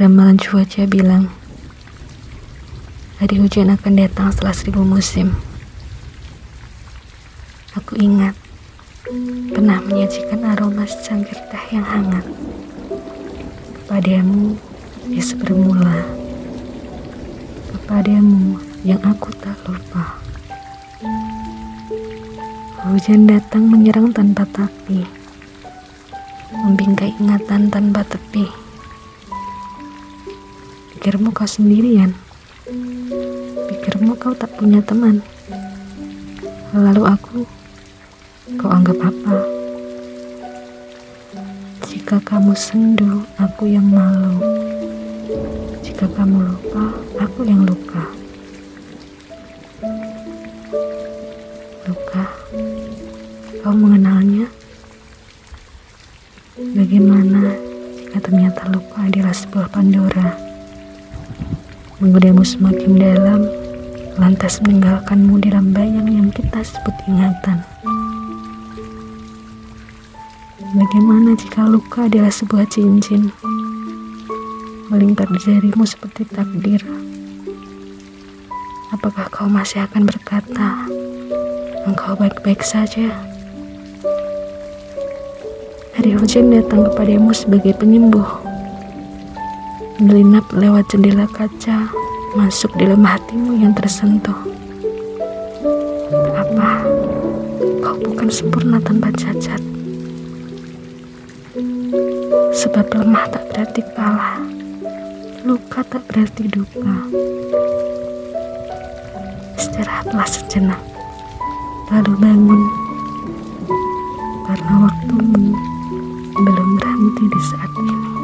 Ramalan cuaca bilang, hari hujan akan datang setelah seribu musim. Aku ingat, pernah menyajikan aroma secangkir teh yang hangat. Kepadamu, ya bermula. Kepadamu, yang aku tak lupa. Hujan datang menyerang tanpa tapi, membingkai ingatan tanpa tepi. Pikirmu kau sendirian. Pikirmu kau tak punya teman. Lalu aku, kau anggap apa? Jika kamu sendu, aku yang malu. Jika kamu lupa, aku yang luka. Luka, kau mengenalnya? Bagaimana jika ternyata luka adalah sebuah Pandora? Menggodamu semakin dalam, lantas meninggalkanmu dalam bayang yang kita sebut ingatan. Bagaimana jika luka adalah sebuah cincin, melingkar di jarimu seperti takdir? Apakah kau masih akan berkata, engkau baik-baik saja? Hari hujan datang kepadamu sebagai penyembuh menyelinap lewat jendela kaca, masuk di lemah hatimu yang tersentuh. Apa, kau bukan sempurna tanpa cacat. Sebab lemah tak berarti kalah, luka tak berarti duka. Istirahatlah sejenak, lalu bangun, karena waktumu belum berhenti di saat ini.